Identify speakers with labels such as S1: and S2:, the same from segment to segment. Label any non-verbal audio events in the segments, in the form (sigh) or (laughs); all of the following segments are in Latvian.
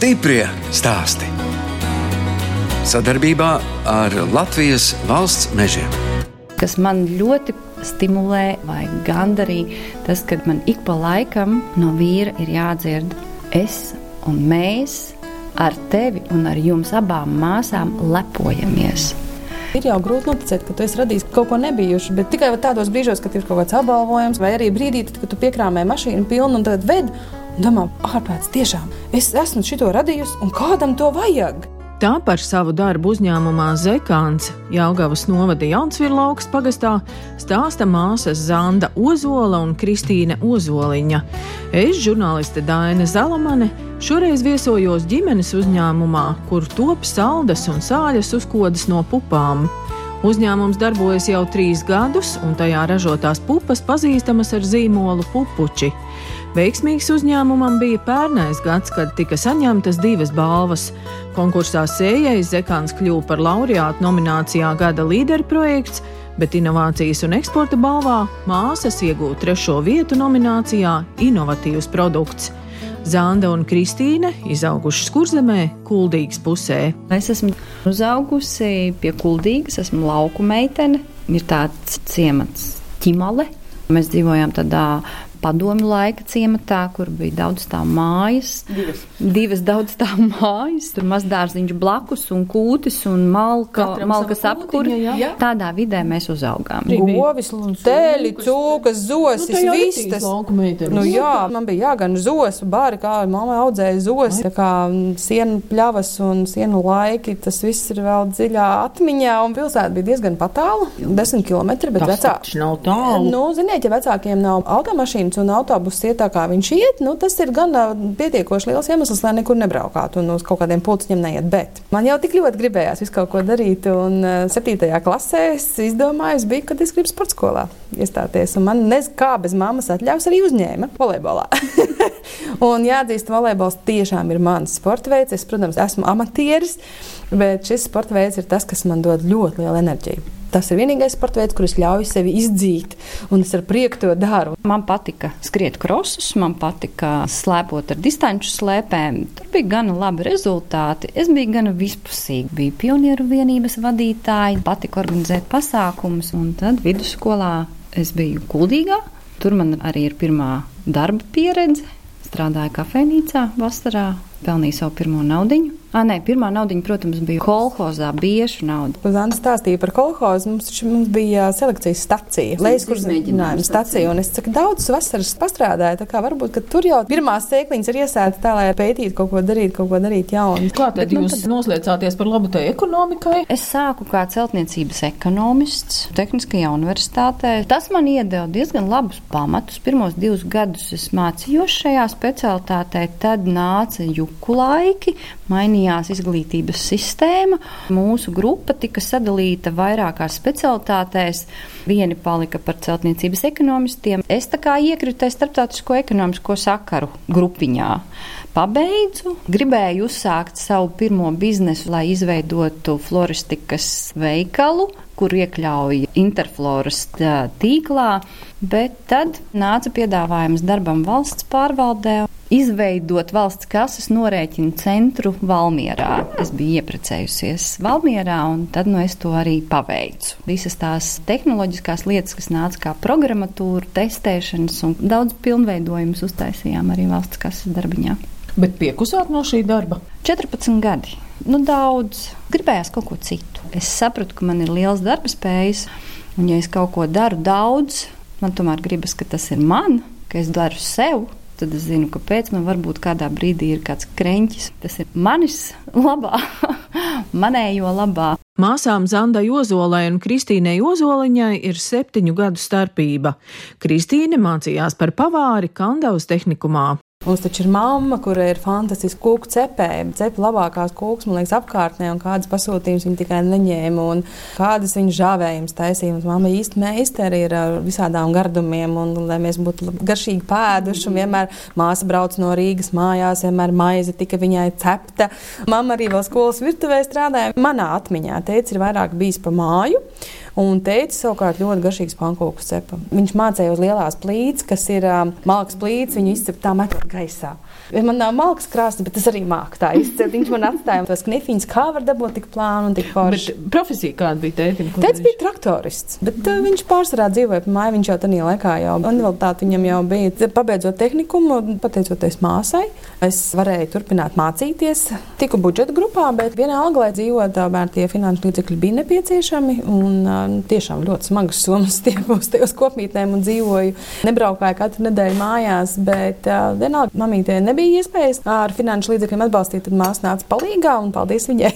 S1: Stiprie stāsti. Sadarbībā ar Latvijas valsts mežiem.
S2: Kas man ļoti stimulē vai gandarīja, tas, ka man ik pa laikam no vīra ir jādzird, es un mēs ar tevi un ar jums abām māsām lepojamies.
S3: Ir jau grūti noticēt, ka tu esi radījis kaut ko nebijušu, bet tikai tādos brīžos, kad ir kaut kāds apbalvojums, vai arī brīdī, kad tu piekrāmē mašīnu pilnu un tad ved un domā, ārprāts, tiešām es esmu šito radījusi un kādam to vajag.
S4: Tā par savu darbu uzņēmumā Zekāns Jāgavas novada Jaunsvila augsts pagastā stāsta māsas Zanda Ozola un Kristīne Ozoliņa. Es, žurnāliste Daina Zalamane, šoreiz viesojos ģimenes uzņēmumā, kur top saldas un sāļas uzkodas no pupām. Uzņēmums darbojas jau trīs gadus, un tajā ražotās pupas pazīstamas ar zīmolu pupuči. Veiksmīgs uzņēmumam bija pērnais gads, kad tika saņemtas divas balvas. Konkursā sējai Zekāns kļuva par laureātu nominācijā Gada līderu projekts, bet inovācijas un eksporta balvā māsas iegūta trešo vietu nominācijā Innovatīvs produkts. Zanda un Kristīne izaugušas kurzemē, Kuldīgas pusē.
S2: Es esmu uzaugusi pie Kuldīgas, esmu lauku meitene. Ir tāds ciemats ķimale. Mēs dzīvojām tādā padomju laika ciematā, kur bija daudz tā mājas.
S3: Divas.
S2: Divas daudz tā mājas. Tur mazdārziņš blakus un kūtis un malka,
S3: Katram
S2: malkas apkuri.
S3: kūtiņa, jā.
S2: Tādā vidē mēs uzaugām.
S3: Govis, tēļi, cūkas, zosis, nu, vistas. Nu, jā, man bija jāgan zosu, bāri, kā mamma audzēja zosu. Tā kā mm, sienu pļavas un sienu laiki, tas viss ir vēl dziļā atmiņā, un pilsēta bija diezgan patāla, desmit kilometri, bet vecā.
S4: nav tālu.
S3: Nu, ziniet, ja vecākiem nav automašīnas un autobuss iet tā, kā viņš iet, nu, tas ir gan pietiekoši liels iemesls, lai nekur nebraukātu un uz kaut kādiem pulciņiem neiet. Bet man jau tik ļoti gribējās visu kaut ko darīt, un ā, septītajā klasē es izdomāju, bija, kad es gribu sporta skolā iestāties. Un man nezinu, kā bez mammas atļaus arī uzņēma volejbolā. (laughs) un jāatzīst, volejbols tiešām ir mans sporta veids. Es, protams, esmu amatieris, bet šis sporta veids ir tas, kas man dod ļoti lielu enerģiju. Tas ir vienīgais sporta veids, kurš ļauj sevi izdzīt, un es ar prieku to daru.
S2: Man patika skriet krosus, man patika slēpot ar distanču slēpēm. Tur bija gana labi rezultāti. Es biju gana vispusīga. Biju pionieru vienības vadītāja, patika organizēt pasākumus, un tad vidusskolā es biju kuldīgā. Tur man arī ir pirmā darba pieredze. Strādāju kafejnīcā, vasarā, pelnīju savu pirmo naudiņu. Ah, nē, pirmā naudiņa, protams, bija kolhozā, biešu nauda.
S3: Zana stāstīja par kolhozu. Mums, mums bija selekcijas stacija, lejas
S2: izmēģinājuma
S3: kurzinājuma stacija. Un es cik daudz vasaras pastrādāju, tā kā varbūt, tur jau pirmās sēkliņas ir iesēta tā, lai pētītu kaut ko darīt, kaut ko darīt jaunu.
S4: Kā tad
S3: Bet man
S4: jūs noslēdzāties par labu tai ekonomikai?
S2: Es sāku kā celtniecības ekonomists Tehniskajā universitātē. Tas man iedeva diezgan labus pamatus. Pirmos divus gadus es mācījos šajā specialitātē, tad nāca juku laiki, mainījās izglītības sistēma. Mūsu grupa tika sadalīta vairākās specialitātēs. Vieni palika par celtniecības ekonomistiem. Es tā kā iekritu starptautisko ekonomisko sakaru grupiņā. Pabeidzu, gribēju uzsākt savu pirmo biznesu, lai izveidotu floristikas veikalu, kur iekļauj interfloras tīklā, bet tad nāca piedāvājums darbam valsts pārvaldē. Izveidot valsts kases norēķinu centru Valmierā. Es biju iepriecējusies Valmierā, un tad nu, es to arī paveicu. Visas tās tehnoloģiskās lietas, kas nāca kā programmatūra, testēšanas un daudz pilnveidojumus uztaisījām arī valsts kases darbiņā.
S4: Bet piekusāt no šī darba.
S2: 14 gadi. Nu, daudz. Gribējās kaut ko citu. Es sapratu, ka man ir liels darba spējas, un ja es kaut ko daru daudz, man tomēr gribas, ka tas ir man, ka es daru sev. Tad es zinu, kāpēc man varbūt kādā brīdī ir kāds kreņķis. Tas ir manis (laughs) labā, manējo labā.
S4: Māsām Zandai Ozolai un Kristīnei Ozoliņai ir septiņu gadu starpība. Kristīne mācījās par pavāri Kandavas tehnikumā.
S3: Mums taču ir mamma, kurai ir fantastiska kūku cepēja. Cepa labākās kūkas, man liekas, apkārtnē, un kādas pasūtījumus viņa tikai neņēma, un kādas viņa žāvējums taisīja. Mums mamma īsti meistari ir ar visādām gardumiem, un lai mēs būtu garšīgi pēduši, un vienmēr māsa brauc no Rīgas mājās, vienmēr maize tika viņai cepta. Mamma arī vēl skolas virtuvē strādāja. Manā atmiņā teica, ir vairāk bijis pa māju. Un teica, savukārt ļoti garšīgs pankūku cepa. Viņš mācīja uz lielās plīts, kas ir um, malks plīts, viņu izcep tā metot gaisā. Man nav malks krāsa, bet es arī māku tā izcelt. Viņš man atstāja tos knifiņus, kā var dabūt tik plānu un tik forši.
S4: Bet profesija kāda bija tētim?
S3: Tētis bija traktorists, bet uh, viņš pārsvarā dzīvoja pa māju. Viņš jau tajā laikā jau universitāte viņam jau bija. Pabeidzot tehnikumu, pateicoties māsai, es varēju turpināt mācīties. Tiku budžeta grupā, bet vienalga, lai dzīvotu, tomēr tie finanšu līdzekļi bija nepieciešami. Un uh, tiešām ļoti smagas summas (laughs) tiekos tajos kopmītnēm un dzīvoju. Nebraukāju katru nedēļu mājās, bet uh, vienalga mamītē nebija iespējas ar finanšu līdzekļiem atbalstīt, tad māsa nāca palīdzīgā un paldies viņai.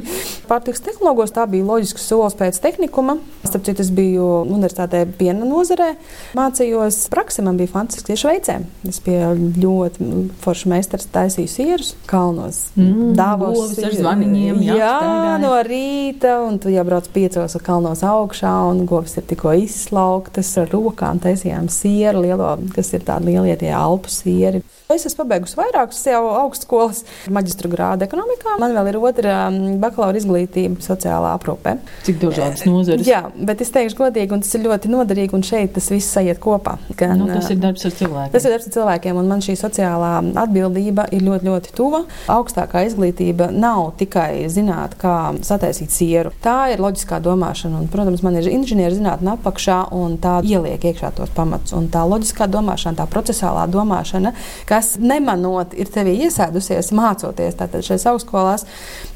S3: (laughs) Pārtiks tehnologos tā bija loģisks solis pēc tehnikuma. Starp citu, es biju universitātē piena nozarē, mācījos praksi, man bija fantastiski Šveicē. Es pie ļoti forša meistars taisīju sierus kalnos.
S4: Mm, Dāvos ar zvaniņiem.
S3: Jā, jā, no rīta, un tu jau brauc piecos kalnos augšā, un govs ir tikko izslauktas ar rokām, taisījām sieru lielo, kas ir tādi lielie tie alpu sieri. Es esmu pabeigusi vairākas jau augstskolas, maģistra grādu ekonomikā. Man vēl ir otra um, bakalaura izglītība sociālā aprūpē.
S4: Cik dažādas nozares?
S3: Jā, bet es teikšu godīgi, un tas ir ļoti noderīgi, un šeit tas viss aiziet kopā.
S4: Gan, nu, tas ir darbs ar cilvēkiem.
S3: Tas ir darbs ar cilvēkiem, un man šī sociālā atbildība ir ļoti, ļoti tuva. Augstākā izglītība nav tikai zināt, kā sataisīt sieru. Tā ir loģiskā domāšana, un, protams, man ir inženieru zinātne apakšā, un tā ieliek iekšā tos pamatus. Un tā loģiskā domāšana, tā procesālā domāšana, kas kas nemanot ir tevī iesēdusies, mācoties šajās augstskolās,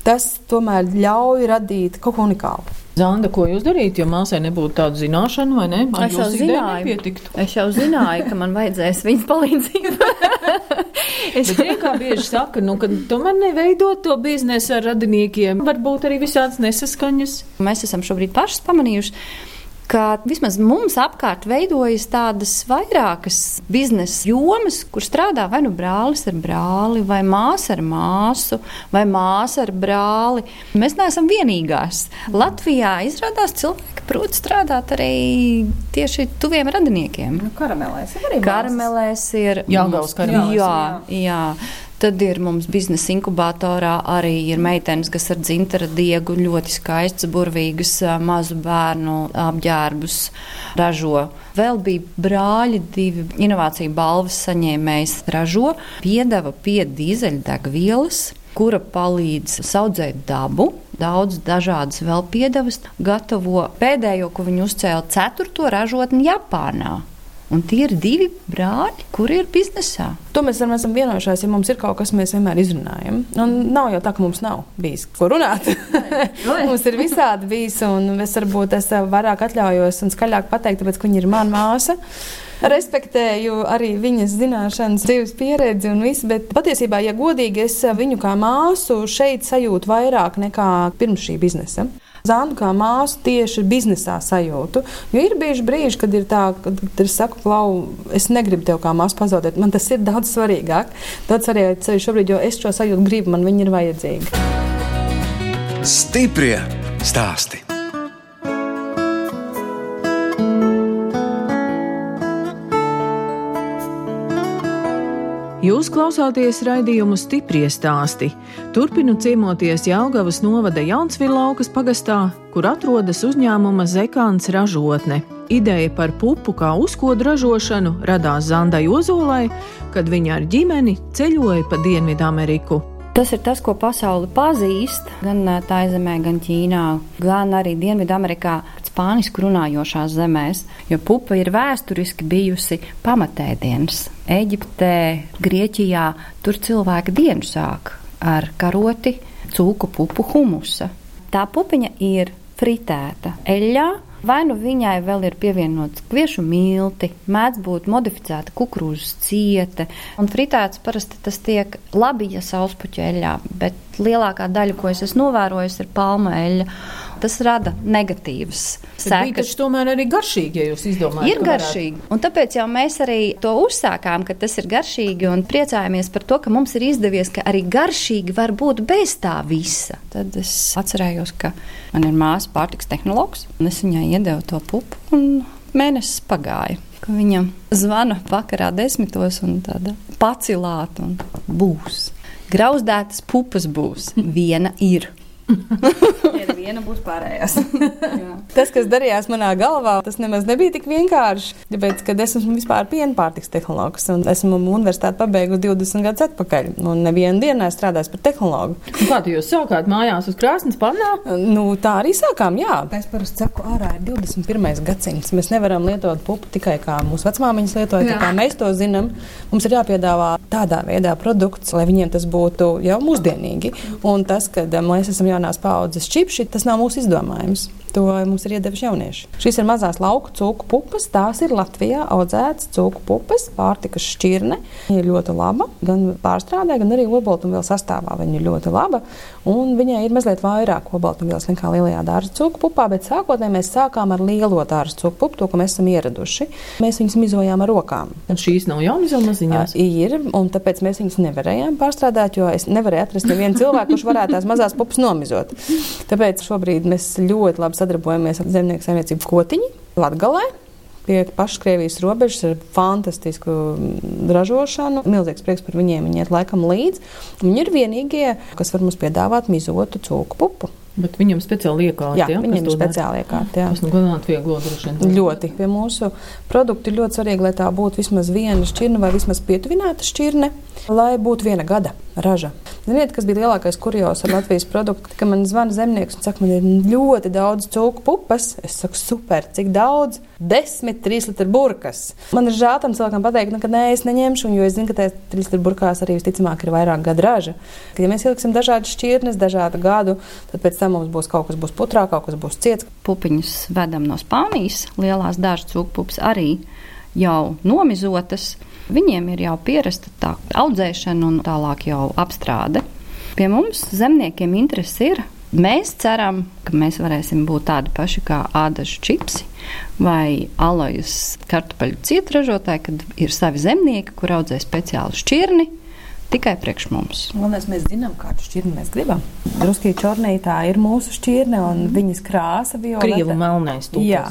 S3: tas tomēr ļauj radīt kaut ko unikālu.
S4: Zanda, ko jūs darījat, jo māsai nebūtu tādu zināšanu, vai ne?
S2: Man es jau zināju, es jau zināju, ka man vajadzēs viņas palīdzību. (laughs)
S4: es domāju, kā bieži saka, nu, ka tomēr neveidot to biznesu ar radiniekiem, varbūt arī visādas nesaskaņas.
S2: Mēs esam šobrīd pašas pamanījuši ka vismaz mums apkārt veidojas tādas vairākas biznesa jomas, kur strādā vai nu brālis ar brāli, vai māsa ar māsu, vai māsa ar brāli. Mēs neesam vienīgās. Latvijā izrādās cilvēki prot strādāt arī tieši tuviem radiniekiem.
S3: Nu, karamelēs ir arī.
S2: Karamelēs ir.
S4: Jāgaus karamelēs.
S2: Jā, jā. jā. Tad ir mums biznesa inkubatorā arī ir meitenes, kas ar dzintara diegu ļoti skaistas, burvīgas mazu bērnu apģērbus ražo. Vēl bija brāļi, divi inovāciju balvas saņēmējs ražo piedeva pie dīzeļdegvielas kura palīdz audzēt dabu. Daudz dažādas vēl piedevas gatavo. Pēdējo, ko viņi uzcēla, ceturto ražotni Japānā. Un tie ir divi brāļi, kuri ir biznesā.
S3: To mēs arī esam vienojušies. Ja mums ir kaut kas, mēs vienmēr izrunājam. Un nav jau tā, ka mums nav bijis ko runāt. mums ir visādi bijis, un es varbūt es vairāk atļaujos un skaļāk pateikt, tāpēc, ka viņa ir mana māsa. Respektēju arī viņas zināšanas, dzīves pieredzi un visu, bet patiesībā, ja godīgi, es viņu kā māsu šeit sajūtu vairāk nekā pirms šī biznesa. Zandu kā māsu tieši biznesā sajūtu. Jo ir bijuši brīži, kad ir tā, kad es saku, klau, es negribu tevi kā māsu pazaudēt. Man tas ir daudz svarīgāk. Daudz svarīgāk ceļš šobrīd, jo es šo sajūtu gribu, man viņi ir vajadzīgi.
S1: Stiprie stāsti!
S4: Jūs klausāties raidījumu stipri stāstī. Turpinu ciemoties Jālgavas novada Jaunsvilaukas pagastā, kur atrodas uzņēmuma Zekāns ražotne. Ideja par pupu kā uzkodu ražošanu radās Zandai Ozolai, kad viņa ar ģimeni ceļoja pa Dienvidameriku.
S2: Tas ir tas, ko pasaule pazīst gan tā zemē, gan Ķīnā, gan arī Dienvidamerikā spānisku runājošās zemēs, jo pupa ir vēsturiski bijusi pamatēdienas. Eģiptē, Grieķijā tur cilvēki dienu sāk ar karoti, cūku pupu humusa. Tā pupiņa ir fritēta eļļā, Vai nu viņai vēl ir pievienots kviešu milti, mēdz būt modificēta kukurūzas ciete, un fritēts parasti tas tiek labi, ja sauspuķeļā, bet lielākā daļa, ko es esmu novērojis, ir palma eļļa. Tas rada negatīvas
S4: sekas. Tas tomēr arī garšīgi, ja jūs izdomājat.
S2: Ir garšīgi, un tāpēc jau mēs arī to uzsākām, ka tas ir garšīgi un priecājamies par to, ka mums ir izdevies, ka arī garšīgi var būt bez tā visa. Tad es atcerējos, ka man ir māsa pārtiks tehnologs, un es viņai iedevu to pupu, un mēnesis pagāja. Viņam zvana vakarā desmitos un tāda pacilāta un būs. Grauzdētas pupas būs. Viena ir. Viena būs pārējās. (laughs)
S3: tas, kas darījās manā galvā, tas nemaz nebija tik vienkārši. Tāpēc, kad es esmu vispār piena pārtiks tehnologs un esmu universitāti pabeigusi 20 gadus atpakaļ, un nevienu dienu strādāju par tehnologu.
S4: Un kā jūs sākāt mājās uz krāsnes pannā?
S3: Nu, tā arī sākām, jā. Es parasti saku, ārā ir 21. gadsimts. Mēs nevaram lietot pupu tikai kā mūsu vecmāmiņas lietoja, kā mēs to zinām. Mums ir jāpiedāvā tādā veidā produkts, lai viņiem tas būtu jau mūsdienīgi. Un tas, ka mēs esam jaunās paudzes čipši, tas nav mūsu izdomājums. To mums ir iedevuši jaunieši. Šīs ir mazās lauku cūku pupas. Tās ir Latvijā audzētas cūku pupas, pārtikas šķirne. Viņa ir ļoti laba. Gan pārstrādē, gan arī obaltumvielu sastāvā viņa ir ļoti laba. Un viņai ir mazliet vairāk obaltumvielas nekā lielajā dārza cūku pupā, bet sākotnēji mēs sākām ar lielo dārza cūku pupu, to, ko mēs esam ieraduši. Mēs viņus mizojām ar rokām.
S4: Un šīs nav jaunas maziņas?
S3: Ir, un tāpēc mēs viņus nevarējām pārstrādāt, jo es nevarēju atrast nevienu cilvēku, kurš varētu tās mazās pupas nomizot. Tāpēc šobrīd mēs ļoti labi sadarbojamies ar zemnieku saimniecību Kotiņu Latgalē. Pie pašas Krievijas robežas ar fantastisku ražošanu. Milzīgs prieks par viņiem. Viņi iet laikam līdzi. Viņi ir vienīgie, kas var mums piedāvāt mizotu cūku pupu.
S4: Bet viņam speciāli iekārta.
S3: Jā, ja, viņam ir speciāli iekārta.
S4: Tas nu gan atvieglo droši vien.
S3: Ļoti. Pie mūsu produktu ir ļoti svarīgi, lai tā būtu vismaz viena šķirne vai vismaz pietuvināta šķirne, lai būtu viena gada raža. Ziniet, kas bija lielākais kurjos ar Latvijas produktu? Kad man zvana zemnieks un saka, man ir ļoti daudz cūku pupas, es saku, super, cik daudz? Desmit, trīs litru burkas. Man ir žēl tam cilvēkam pateikt, nu, ka nē, es neņemšu, jo es zinu, ka tajās trīs litru burkās arī visticamāk ir vairāk gadu raža. Kad ja mēs ieliksim dažādas šķirnes, dažādu gadu, tad pēc tam mums būs kaut kas būs putrā, kaut kas būs ciets.
S2: Pupiņus vedam no Spānijas, lielās dažas cūku pupas arī jau nomizotas. Viņiem ir jau pierasta tā audzēšana un tālāk jau apstrāde. Pie mums zemniekiem interesi ir. Mēs ceram, ka mēs varēsim būt tādi paši kā ādažu čipsi vai alojas kartupeļu cietražotāji, kad ir savi zemnieki, kur audzē speciālu šķirni tikai priekš mums.
S3: Galvenais, mēs zinām, kādu šķirni mēs gribam. Druskī čornītā ir mūsu šķirne un mm. viņas krāsa violeta.
S4: Krievu melnais tūkos.
S3: Jā.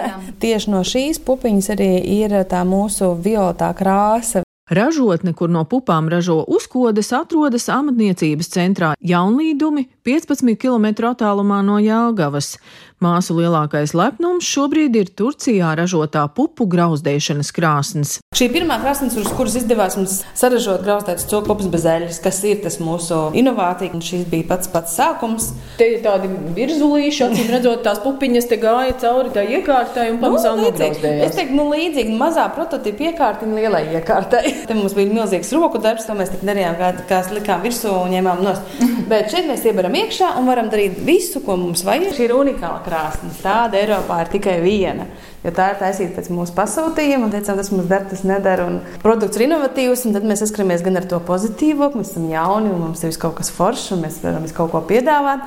S3: (laughs) Tieši no šīs pupiņas arī ir tā mūsu violetā krāsa.
S4: Ražotne, kur no pupām ražo uzkodas, atrodas amatniecības centrā Jaunlīdumi 15 km attālumā no Jāgavas. Māsu lielākais lepnums šobrīd ir Turcijā ražotā pupu grauzdēšanas krāsnes.
S3: Šī pirmā krāsnes, uz kuras izdevās mums saražot grauzdētas cūku pupas bez eļļas, kas ir tas mūsu inovācija, un šis bija pats pats sākums.
S4: Te ir tādi virzulīši, acīm redzot, tās pupiņas te gāja cauri tā iekārtai un pamazām
S3: nu,
S4: nograuzdējās.
S3: Es teiktu, nu līdzīgi mazā prototipa iekārtiņa lielai iekārtai. (laughs) Te mums bija milzīgs roku darbs, to mēs tik darījām, kā, kā likām virsū un ņēmām nost. Bet šeit mēs iebaram iekšā un varam darīt visu, ko mums vajag. Šī ir unikāla krāsnes. Tāda Eiropā ir tikai viena. Jo tā ir taisīta pēc mūsu pasūtījuma. Teicām, tas mums der, tas nedara. Un produkts ir inovatīvs, un tad mēs saskaramies gan ar to pozitīvo, ka mēs esam jauni un mums ir kaut kas foršs, un mēs varam kaut ko piedāvāt.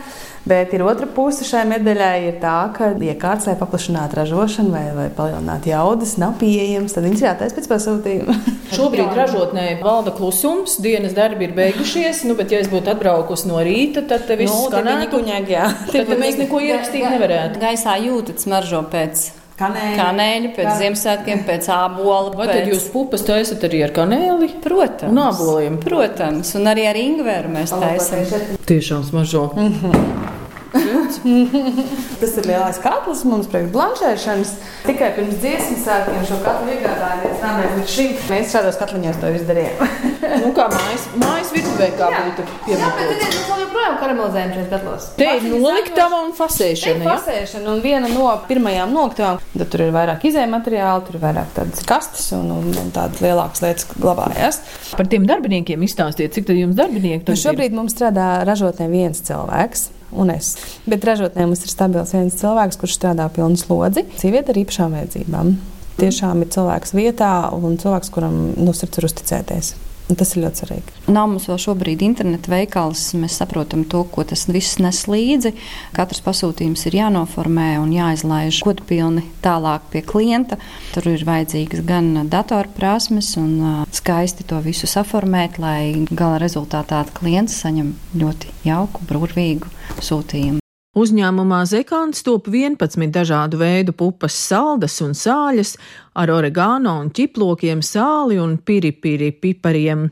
S3: Bet ir otra puse šai medaļai, ir tā, ka iekārts, lai paplašinātu ražošanu vai, vai palielinātu jaudas, nav pieejams. Tad viņš jātaisa pēc pasūtījuma. (laughs)
S4: Šobrīd ražotnē valda klusums, dienas darbi ir beigušies. Nu, bet, ja es būtu atbraukusi no rīta, tad viss
S3: nu,
S4: skanētu.
S3: Kuņag, jā.
S4: Tad, mēs neko ierakstīt nevarētu.
S2: Gaisā jūtat smaržo pēc
S3: Kanēļi.
S2: kanēļu, pēc Jā. Ziemassvētkiem, pēc ābola.
S4: Vai
S2: pēc...
S4: tad jūs pupas taisat arī ar kanēli?
S2: Protams.
S4: Un āboliem?
S2: Protams, un arī ar ingveru mēs taisam.
S4: Tiešām smaržo. Mm -hmm. (laughs)
S3: Tas ir lielais katls mums priekš blanšēšanas. Tikai pirms dziesmas sākiem šo katlu iegādājāmies. Tā mēs līdz šim mēs šādos katliņos to izdarījām. (laughs)
S4: nu, kā mājas, mājas virtuvē kā jā. būtu
S3: piemērots. Jā, bet mēs joprojām karamelizējam šeit katlos.
S4: Te ir noliktava un fasēšana.
S3: Ja? Fasēšana un viena no pirmajām noliktavām. Tad tur ir vairāk izējuma materiāli, tur ir vairāk tādas kastes un, un, un tādas lielākas lietas glabājas.
S4: Par tiem darbiniekiem izstāstiet, cik tad jums darbinieki
S3: nu, šobrīd? Mums strādā ražotnē viens cilvēks un es. Bet ražotnē mums ir stabils viens cilvēks, kurš strādā pilnu slodzi, sieviete ar īpašām vajadzībām. Tiešām ir cilvēks vietā un cilvēks, kuram no sirds ir uzticēties. Un tas ir ļoti svarīgi.
S2: Nav mums vēl šobrīd interneta veikals. Mēs saprotam to, ko tas viss nes līdzi. Katrs pasūtījums ir jānoformē un jāizlaiž godpilni tālāk pie klienta. Tur ir vajadzīgas gan datorprasmes un skaisti to visu saformēt, lai gala rezultātā klients saņem ļoti jauku, burvīgu sūtījumu.
S4: Uzņēmumā Zekāns top 11 dažādu veidu pupas, saldas un sāļas, ar oregāno un ķiplokiem, sāli un piripiri pipariem.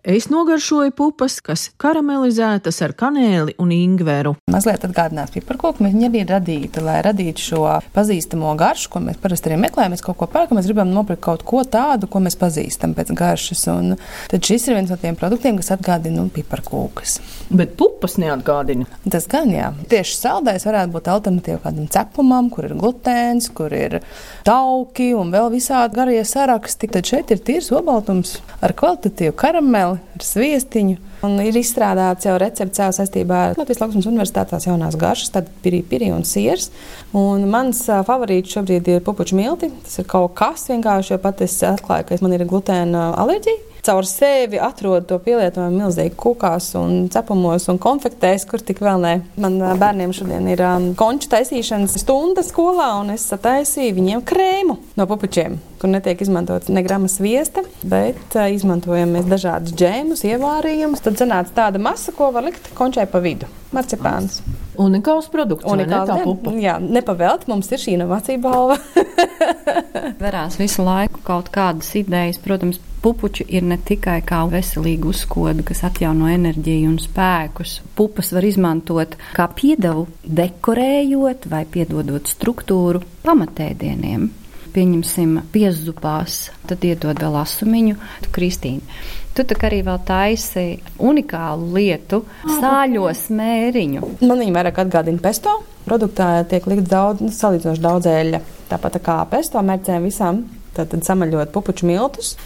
S4: Es nogaršoju pupas, kas karamelizētas ar kanēli un ingveru.
S3: Mazliet atgādinās piparkoku. Viņu arī radītu, lai radītu šo pazīstamo garšu, ko mēs parasti arī meklējam. Mēs kaut ko pērkam, mēs gribam nopirkt kaut ko tādu, ko mēs pazīstam pēc garšas. Un tad šis ir viens no tiem produktiem, kas atgādina nu, piparkūkas.
S4: Bet pupas neatgādina.
S3: Tas gan jā. Tieši saldais varētu būt alternatīva kādam cepumam, kur ir glutēns, kur ir tauki un vēl visādi garie saraksti. Tad šeit ir tīrs obaltums ar kvalitatīvu karamelu ar sviestiņu. Un ir izstrādāts jau recepts jau saistībā ar Latvijas Latvijas Universitātes jaunās garšas, tad pirī, pirī un siers. Un mans favorīts šobrīd ir pupuču milti. Tas ir kaut kas vienkārši, jo pat es atklāju, ka man ir glutēna alerģija caur sevi atrod to pielietojumu milzīgi kukās, un cepumos un konfektēs, kur tik vēl ne. Man bērniem šodien ir um, konču taisīšanas stunda skolā, un es sataisīju viņiem krēmu no pupučiem, kur netiek izmantots ne grama sviesta, bet uh, izmantojam mēs dažādus džēmus, ievārījumus. Tad sanāca tāda masa, ko var likt končai pa vidu. Marcipāns.
S4: Unikāls produkts.
S3: Unikāls,
S4: ne, pupa.
S3: Jā, nepavēlt, mums ir šī inovācija balva. (laughs)
S2: Verās visu laiku kaut kādas idejas, protams, Pupuči ir ne tikai kā veselīga uzkoda, kas atjauno enerģiju un spēkus. Pupas var izmantot kā piedevu, dekorējot vai piedodot struktūru pamatēdieniem. Pieņemsim, piezupās, tad iedod vēl asumiņu. Tu, Kristīna, tu tā arī vēl taisi unikālu lietu, sāļo smēriņu.
S3: Man viņa vairāk atgādina pesto. Produktā tiek likt daudz, nu, salīdzinoši daudz eļļa. Tāpat tā kā pesto mērcēm visām, tad samaļot pupuču miltus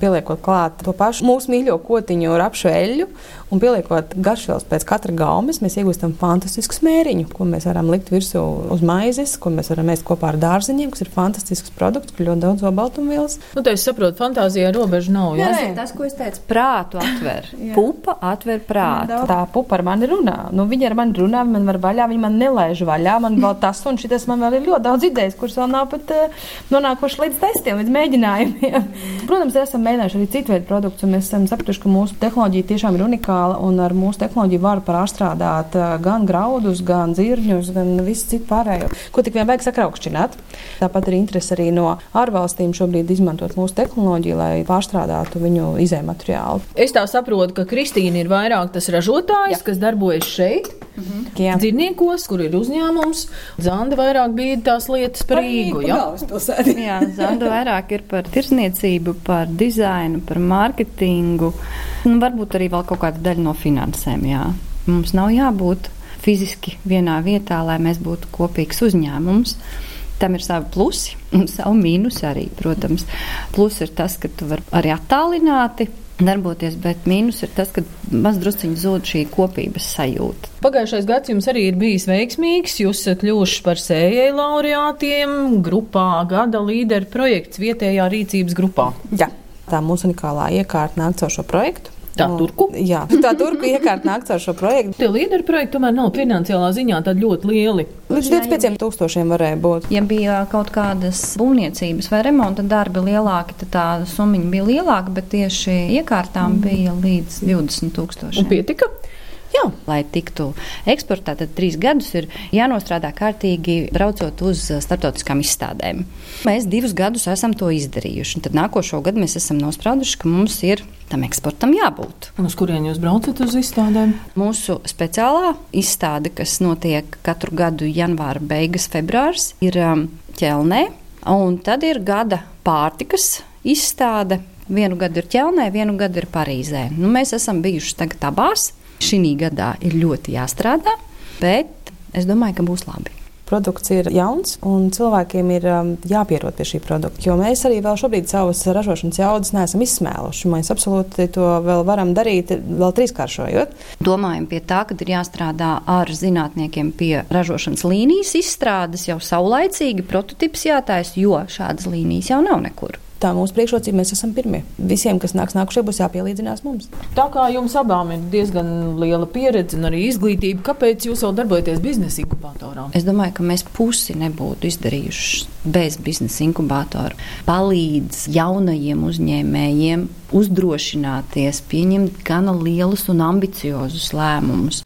S3: pieliekot klāt to pašu mūsu mīļo kotiņu, rapšu eļļu un pieliekot garšvielas pēc katra gaumes, mēs iegūstam fantastisku smēriņu, ko mēs varam likt virsū uz maizes, ko mēs varam ēst kopā ar dārziņiem, kas ir fantastisks produkts, kur ļoti daudz obaltumvielas.
S4: Nu, tā es saprotu, fantāzijā robeža nav. Jā,
S2: jā tas, ko es teicu, prātu atver. (laughs) pupa atver prātu.
S3: Tā pupa ar mani runā. Nu, viņa ar mani runā, man var vaļā, viņa man nelaiž vaļā, man vēl tas un šitas, man vēl ir ļoti daudz idejas, kuras vēl nav pat uh, nonākuši līdz testiem, līdz mēģinājumiem. Protams, esam mēģinājuši arī citu veidu produktus, un mēs esam sapratuši, ka mūsu tehnoloģija tiešām ir unikāla un ar mūsu tehnoloģiju var pārstrādāt gan graudus, gan zirņus, gan visu citu pārējo, ko tik vien vajag sakraukšķināt. Tāpat ir interese arī no ārvalstīm šobrīd izmantot mūsu tehnoloģiju, lai pārstrādātu viņu izējumateriālu.
S4: Es tā saprotu, ka Kristīna ir vairāk tas ražotājs, Jā. kas darbojas šeit. Mhm. Dzīvniekos, kur ir uzņēmums, Zanda vairāk bija tās lietas par Rīgu.
S2: Jā, Zanda vairāk ir par tirsniecību, par dizainu, par mārketingu, un nu, varbūt arī vēl kaut kāda daļa no finansēm. Jā. Mums nav jābūt fiziski vienā vietā, lai mēs būtu kopīgs uzņēmums. Tam ir savi plusi un (laughs) savi mīnusi arī, protams. Plus ir tas, ka tu vari arī attālināti darboties, bet mīnus ir tas, ka mazdrusciņi zūd šī kopības sajūta.
S4: Pagājušais gads jums arī ir bijis veiksmīgs. Jūs esat kļuvuši par sējai laureātiem grupā Gada līderu projekts vietējā rīcības grupā.
S3: Jā, tā mūsu unikālā iekārta nāk caur šo projektu.
S4: Tā turku?
S3: Jā, tā turku iekārta nāk caur šo projektu.
S4: Tie līderu projekti tomēr nav finansiālā ziņā tad ļoti lieli.
S3: Līdz 25 tūkstošiem varēja būt.
S2: Ja bija kaut kādas būvniecības vai remonta darbi lielāki, tad tā summa bija lielāka, bet tieši iekārtām mm. bija līdz 20 tūkstošiem.
S4: Un pietika?
S2: Jā, lai tiktu eksportēta, tad trīs gadus ir jānostrādā kārtīgi, braucot uz starptautiskām izstādēm. Mēs divus gadus esam to izdarījuši. Tad nākošo gadu mēs esam nosprauduši, ka mums ir tam eksportam jābūt.
S4: Un uz kurien jūs braucat uz izstādēm?
S2: Mūsu speciālā izstāde, kas notiek katru gadu janvāra beigas, februārs, ir ķelnē, un tad ir gada pārtikas izstāde. Vienu gadu ir ķelnē, vienu gadu ir Parīzē. Nu, mēs esam bijuši tagad abās. Šī gadā ir ļoti jāstrādā, bet es domāju, ka būs labi
S3: produkts ir jauns un cilvēkiem ir um, jāpierod pie šī produkta. Jo mēs arī vēl šobrīd savas ražošanas jaudas neesam izsmēluši. Mēs absolūti to vēl varam darīt, vēl trīskāršojot.
S2: Domājam pie tā, ka ir jāstrādā ar zinātniekiem pie ražošanas līnijas izstrādes jau saulaicīgi, prototyps jātaisa, jo šādas līnijas jau nav nekur
S3: tā mūsu priekšrocība, mēs esam pirmie. Visiem, kas nāks nākušie, būs jāpielīdzinās mums.
S4: Tā kā jums abām ir diezgan liela pieredze un arī izglītība, kāpēc jūs vēl darbojaties biznesa inkubatorā?
S2: Es domāju, ka mēs pusi nebūtu izdarījuši bez biznesa inkubatora. Palīdz jaunajiem uzņēmējiem uzdrošināties, pieņemt gana lielus un ambiciozus lēmumus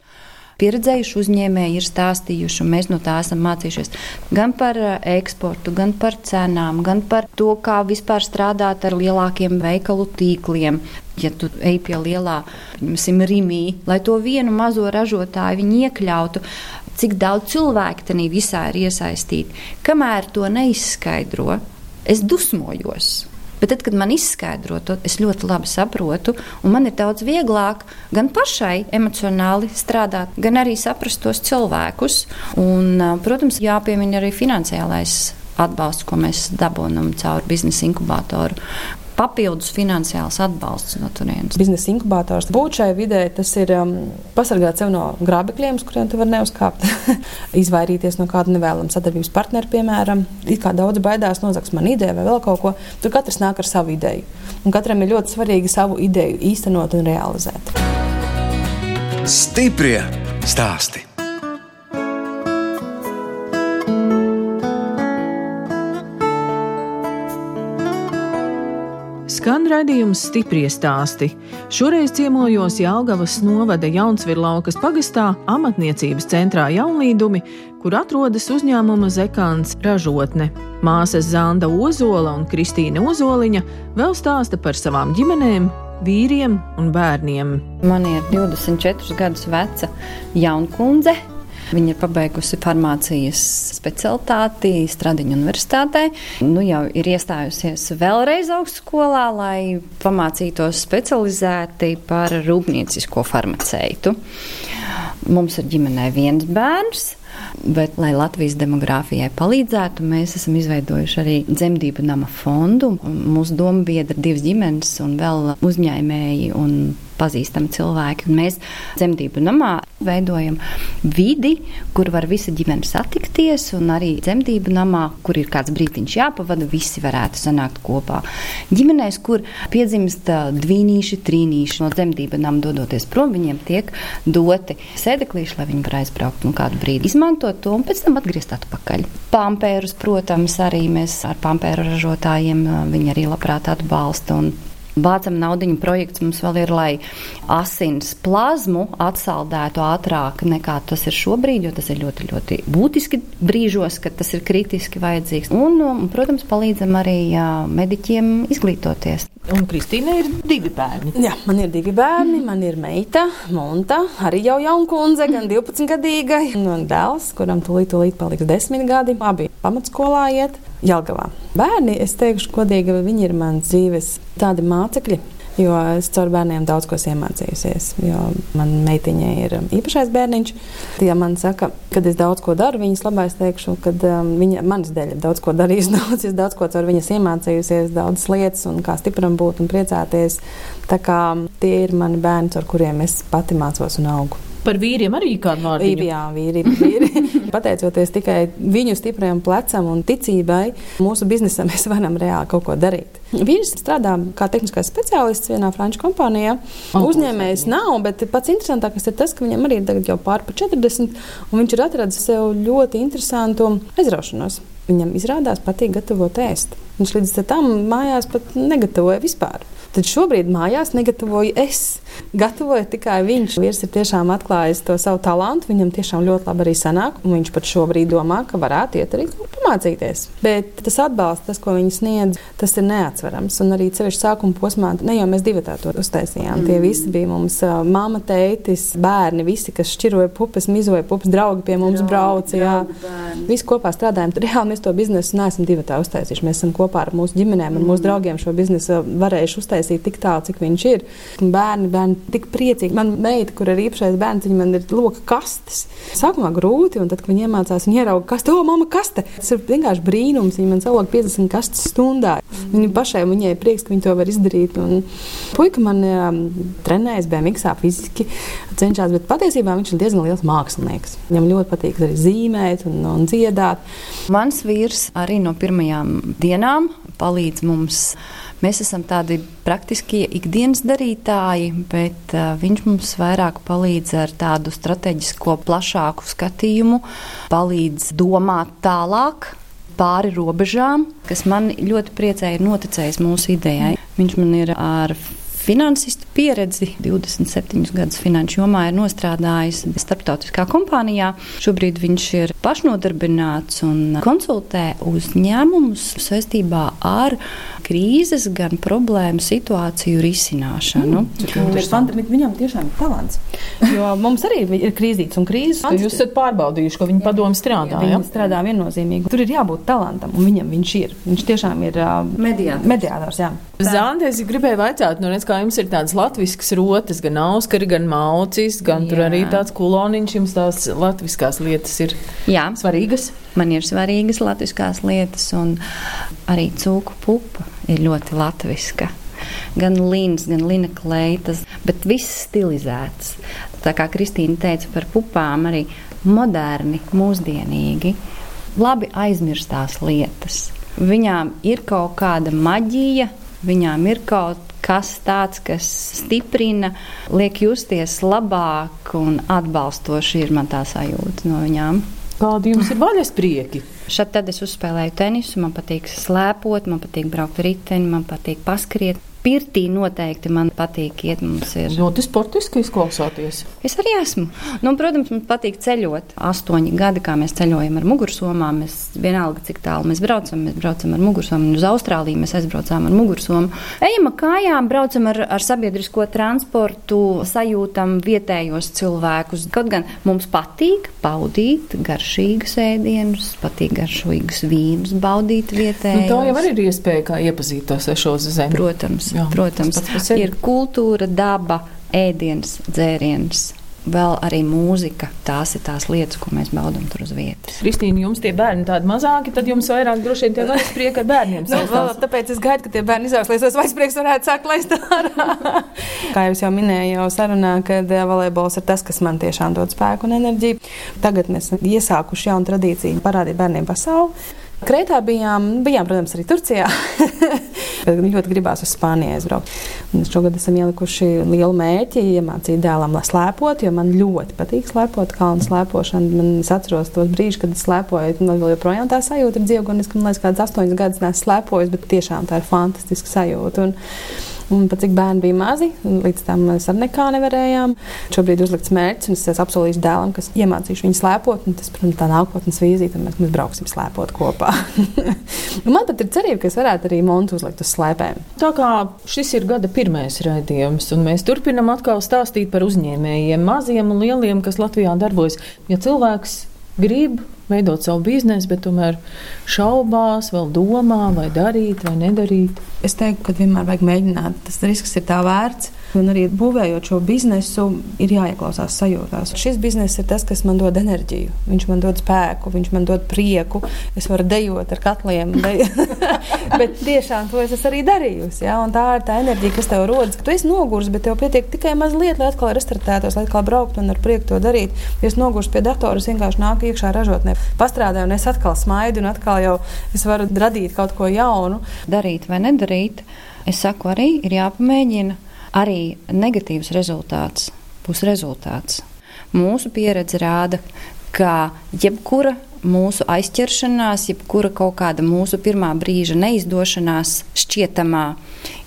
S2: pieredzējuši uzņēmēji ir stāstījuši, un mēs no tā esam mācījušies gan par eh, eksportu, gan par cenām, gan par to, kā vispār strādāt ar lielākiem veikalu tīkliem. Ja tu ej pie lielā, piemēram, Rīgā, lai to vienu mazo ražotāju viņi iekļautu, cik daudz cilvēku tajā visā ir iesaistīti, kamēr to neizskaidro, es dusmojos. Bet tad, kad man izskaidro to, es ļoti labi saprotu, un man ir daudz vieglāk gan pašai emocionāli strādāt, gan arī saprast tos cilvēkus. Un, protams, jāpiemina arī finansiālais atbalsts, ko mēs dabūjam caur biznesa inkubatoru, papildus finansiāls atbalsts no turienes.
S3: Biznesa inkubators būt šai vidē, tas ir um, pasargāt sevi no grābekļiem, uz kuriem tu vari neuzkāpt, (laughs) izvairīties no kāda nevēlama sadarbības partnera, piemēram. It kā daudz baidās nozags man ideja vai vēl kaut ko, tur katrs nāk ar savu ideju. Un katram ir ļoti svarīgi savu ideju īstenot un realizēt.
S1: Stiprie stāstī!
S4: Skan raidījums stipri stāsti. Šoreiz ciemojos Jālgavas novada Jaunsvirlaukas pagastā amatniecības centrā Jaunlīdumi, kur atrodas uzņēmuma Zekāns ražotne. Māsas Zanda Ozola un Kristīne Ozoliņa vēl stāsta par savām ģimenēm, vīriem un bērniem.
S2: Man ir 24 gadus veca jaunkundze, Viņa ir pabeigusi farmācijas specialitāti Stradiņu universitātē. Nu, jau ir iestājusies vēlreiz augstskolā, lai pamācītos specializēti par rūpniecisko farmaceitu. Mums ir ģimenē viens bērns. Bet, lai Latvijas demogrāfijai palīdzētu, mēs esam izveidojuši arī dzemdību nama fondu. Mūsu doma biedra divas ģimenes un vēl uzņēmēji un pazīstami cilvēki. Un mēs dzemdību namā veidojam vidi, kur var visa ģimene satikties, un arī dzemdību namā, kur ir kāds brītiņš jāpavada, visi varētu sanākt kopā. Ģimenēs, kur piedzimst dvīnīši, trīnīši no dzemdību nama dodoties prom, viņiem tiek doti sēdeklīši, lai viņi var aizbraukt un kādu brīdi izmantot to un pēc tam atgriezt atpakaļ. Pampērus, protams, arī mēs ar pampēru ražotājiem viņi arī labprāt atbalsta. Un Vācam naudu projekts mums vēl ir, lai asins plazmu atsaldētu ātrāk nekā tas ir šobrīd, jo tas ir ļoti, ļoti būtiski brīžos, kad tas ir kritiski vajadzīgs. Un, un protams, palīdzam arī mediķiem izglītoties.
S4: Un Kristīne ir divi bērni.
S3: Jā, man ir divi bērni. Man ir meita, Monta, arī jau jauna kundze, gan 12 gadīga, un dēls, kuram tūlīt, tūlīt paliks 10 gadi. Abi pamatskolā iet. Jelgavā. Bērni, es teikšu, godīgi, viņi ir mans dzīves tādi mācekļi. Jo es caur bērniem daudz ko iemācījusies. Manā meitiņā ir īpašais bērniņš. Ja man saka, kad es daudz ko daru, viņas labā es teikšu, ka um, viņa manas dēļ ir daudz ko darījusi. (laughs) Daudz, es daudz ko caur viņas iemācījusies, daudzas lietas, un kā stipram būt un priecāties. Tā kā tie ir mani bērni, ar kuriem es pati mācos un augu.
S4: Par vīriem arī kādu vārdu?
S3: Jā, vīri. vīri. (laughs) Pateicoties tikai viņu stiprajam plecam un ticībai, mūsu biznesam mēs varam reāli kaut ko darīt. Vīrs strādā kā tehniskais speciālists vienā franču kompānijā. Oh, Uzņēmējs nav, bet pats interesantākais ir tas, ka viņam arī ir jau pār pa 40, un viņš ir atradis sev ļoti interesantu aizraušanos. Viņam izrādās patīk gatavot ēst. Viņš līdz tam mājās pat negatavoja vispār. Tad šobrīd mājās negatavoju es. Gatavoju tikai viņš. Vīrs ir tiešām atklājis to savu talantu. Viņam tiešām ļoti labi arī sanāk. Viņš pat šobrīd domā, ka varētu iet arī pamācīties. Bet tas atbalsts, tas, ko viņi sniedz, tas ir neatsverams. Un arī ceļš sākuma posmā, ne jau mēs divi tā to uztaisījām. Mm. Tie visi bija mums mama, tētis, bērni, visi, kas šķiroja pupas, mizoja pupas, draugi pie mums brauca. Jā, visi kopā strādājām. Reāli mēs to biznesu neesam divi tā uztaisījuši. Mēs esam kopā ar mūsu ģimenēm un mūsu draugiem šo biznesu varējuši uztaisīt iztaisīt tik tālu, cik viņš ir. Bērni, bērni tik priecīgi. Man meita, kur ir īpašais bērns, viņa man ir loka kastes. Sākumā grūti, un tad, kad viņi iemācās, viņi ierauga kaste, o, mama, kaste. Tas ir vienkārši brīnums. Viņa man salok 50 kastes stundā. Viņa pašai, viņai prieks, ka viņa to var izdarīt. Un puika man um, trenējas BMX fiziski, cenšas, bet patiesībā viņš ir diezgan liels mākslinieks. Viņam ļoti patīk arī zīmēt un, un dziedāt.
S2: Mans vīrs arī no pirmajām dienām palīdz mums Mēs esam tādi praktiski ikdienas darītāji, bet uh, viņš mums vairāk palīdz ar tādu strateģisko, plašāku skatījumu, palīdz domāt tālāk. Pāri robežām, kas man ļoti priecēja, ir noticējis mūsu idejai. Viņš man ir ar finansista pieredzi. 27 gadus finanšu jomā ir nostrādājis starptautiskā kompānijā. Šobrīd viņš ir pašnodarbināts un konsultē uzņēmumus saistībā ar krīzes, gan problēmu situāciju risināšanu.
S3: Mm, viņam tiešām ir talants. Jo mums arī ir krīzītes un krīzes.
S4: Jūs esat pārbaudījuši, ka viņa padomu strādā.
S3: Jā, viņa strādā viennozīmīgi. Tur ir jābūt talantam, un viņam viņš ir. Viņš tiešām ir uh, mediātors. mediātors
S4: Zāne, es gribēju vaicāt, nu, redz, kā jums ir tādas latviskas rotas, gan auskari, gan maucis, gan jā. tur arī tāds kuloniņš, jums tās latviskās lietas ir jā. svarīgas.
S2: Man ir svarīgas latviskās lietas, un arī cūku pupa ir ļoti latviska. Gan līnijas, gan lina kleitas, bet viss stilizēts. Tā kā Kristīna teica par pupām, arī moderni, mūsdienīgi, labi aizmirstās lietas. Viņām ir kaut kāda maģija, viņām ir kaut kas tāds, kas stiprina, liek justies labāk un atbalstoši ir man tā sajūta no viņām.
S4: Kādi jums ir vaļas prieki?
S2: Šad tad es uzspēlēju tenisu, man patīk slēpot, man patīk braukt riteni, man patīk paskriet. Pirtī noteikti man patīk iet. Mums ir
S4: ļoti sportiski izklausāties.
S2: Es arī esmu. Nu, protams, man patīk ceļot. Astoņi gadi, kā mēs ceļojam ar mugursomām. Mēs vienalga, cik tālu mēs braucam, mēs braucam ar mugursomu. Uz Austrāliju mēs aizbraucām ar mugursomu. Ejam ar kājām, braucam ar, ar sabiedrisko transportu, sajūtam vietējos cilvēkus. Kaut gan mums patīk baudīt garšīgus ēdienus, patīk garšīgus vīnus, baudīt vietējos. Nu,
S4: tā jau ir iespēja, kā iepazīt to svešo zemi.
S2: Protams. Jā, Protams, ir kultūra, daba, ēdiens, dzēriens. Vēl arī mūzika. Tās ir tās lietas, ko mēs baudām tur uz vietas.
S4: Kristīna, jums tie bērni tādi mazāki, tad jums vairāk droši vien tie vaļasprieki ar bērniem.
S3: nu, vēl, tāpēc es gaidu, ka tie bērni izaugs, lai tos vaļasprieks varētu sākt laist ārā. Kā jau minēju, jau sarunā, kad eh, volejbols ir tas, kas man tiešām dod spēku un enerģiju. Tagad mēs esam iesākuši jaunu tradīciju parādīt bērniem pasauli. Krētā bijām, bijām, protams, arī Turcijā. (laughs) ļoti gribās uz Spāniju aizbraukt. Un šogad esam ielikuši lielu mērķi, iemācīt dēlam slēpot, jo man ļoti patīk slēpot, kalnu slēpošanu. Man es atceros tos brīžus, kad es slēpoju, man vēl joprojām tā sajūta ir dzīvogoniska. Man liekas, kāds astoņus gadus neesmu slēpojis, bet tiešām tā ir fantastiska sajūta. Un, Un pat cik bērni bija mazi, līdz tam mēs ar nekā nevarējām. Šobrīd uzlikts mērķis, un es apsolījis dēlam, ka iemācīšu viņu slēpot. Tas, protams, tā nākotnes vīzija, tad mēs, mēs brauksim slēpot kopā. (laughs) man pat ir cerība, ka es varētu arī montu uzlikt uz slēpēm.
S4: Tā kā šis ir gada pirmais raidījums, un mēs turpinam atkal stāstīt par uzņēmējiem, maziem un lieliem, kas Latvijā darbojas. Ja cilvēks grib veidot savu biznesu, bet tomēr šaubās, vēl domā, vai darīt vai nedarīt.
S3: Es teiktu, ka vienmēr vajag mēģināt. Tas risks ir tā vērts. Un arī būvējot šo biznesu, ir jāieklausās sajūtās. Šis bizness ir tas, kas man dod enerģiju. Viņš man dod spēku, viņš man dod prieku. Es varu dejot ar katliem, (laughs) (laughs) bet tiešām to es arī darījusi. Ja? Tā ir tā enerģija, kas tev rodas. Ka tu esi noguris, bet tev pietiek tikai mazliet, lai atkal restartētos, lai atkal brauktu un ar prieku to darīt. Ja es nogurstu pie datora, es vienkārši nāku iekšā ražotnē, pastrādāju, un es atkal smaidu, un atkal jau es varu radīt kaut ko jaunu.
S2: Darīt vai nedarīt, es saku, arī ir jāpamēģina arī negatīvs rezultāts būs rezultāts. Mūsu pieredze rāda, ka jebkura mūsu aizķeršanās, jebkura kaut kāda mūsu pirmā brīža neizdošanās šķietamā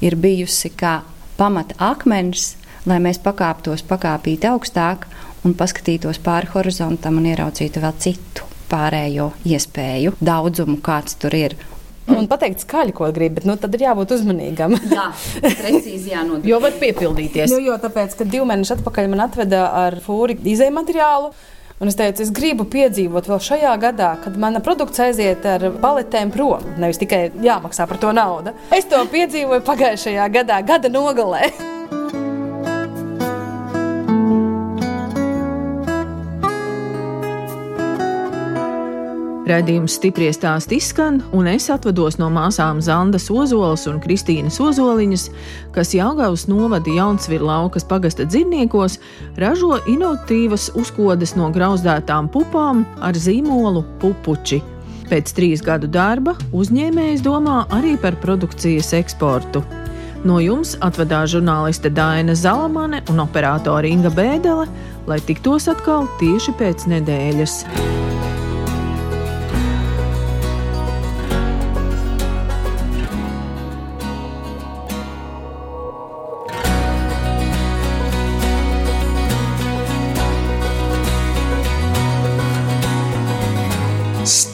S2: ir bijusi kā pamata akmens, lai mēs pakāptos pakāpīt augstāk un paskatītos pāri horizontam un ieraudzītu vēl citu pārējo iespēju daudzumu, kāds tur ir.
S3: Un pateikt skaļi, ko gribi, bet nu, tad ir jābūt uzmanīgam.
S2: Jā, precīzi jānodrošina.
S4: jo var piepildīties.
S3: Jo, jo tāpēc, kad divi mēneši atpakaļ man atveda ar fūri izēju materiālu. Un es teicu, es gribu piedzīvot vēl šajā gadā, kad mana produkcija aiziet ar paletēm prom. Nevis tikai jāmaksā par to naudu. Es to piedzīvoju pagājušajā gadā, gada nogalē.
S4: Radījums stipri stāst izskan, un es atvados no māsām Zandas Ozolas un Kristīnas Ozoliņas, kas Jāgaunas novada Jaunsviru laukas pagasta dzīvniekos ražo inovatīvas uzkodas no grauzdētām pupām ar zīmolu pupuči. Pēc trīs gadu darba uzņēmējs domā arī par produkcijas eksportu. No jums atvedās žurnāliste Dāna Zalamane un operātore Inga Bēdelē, lai tiktos atkal tieši pēc nedēļas.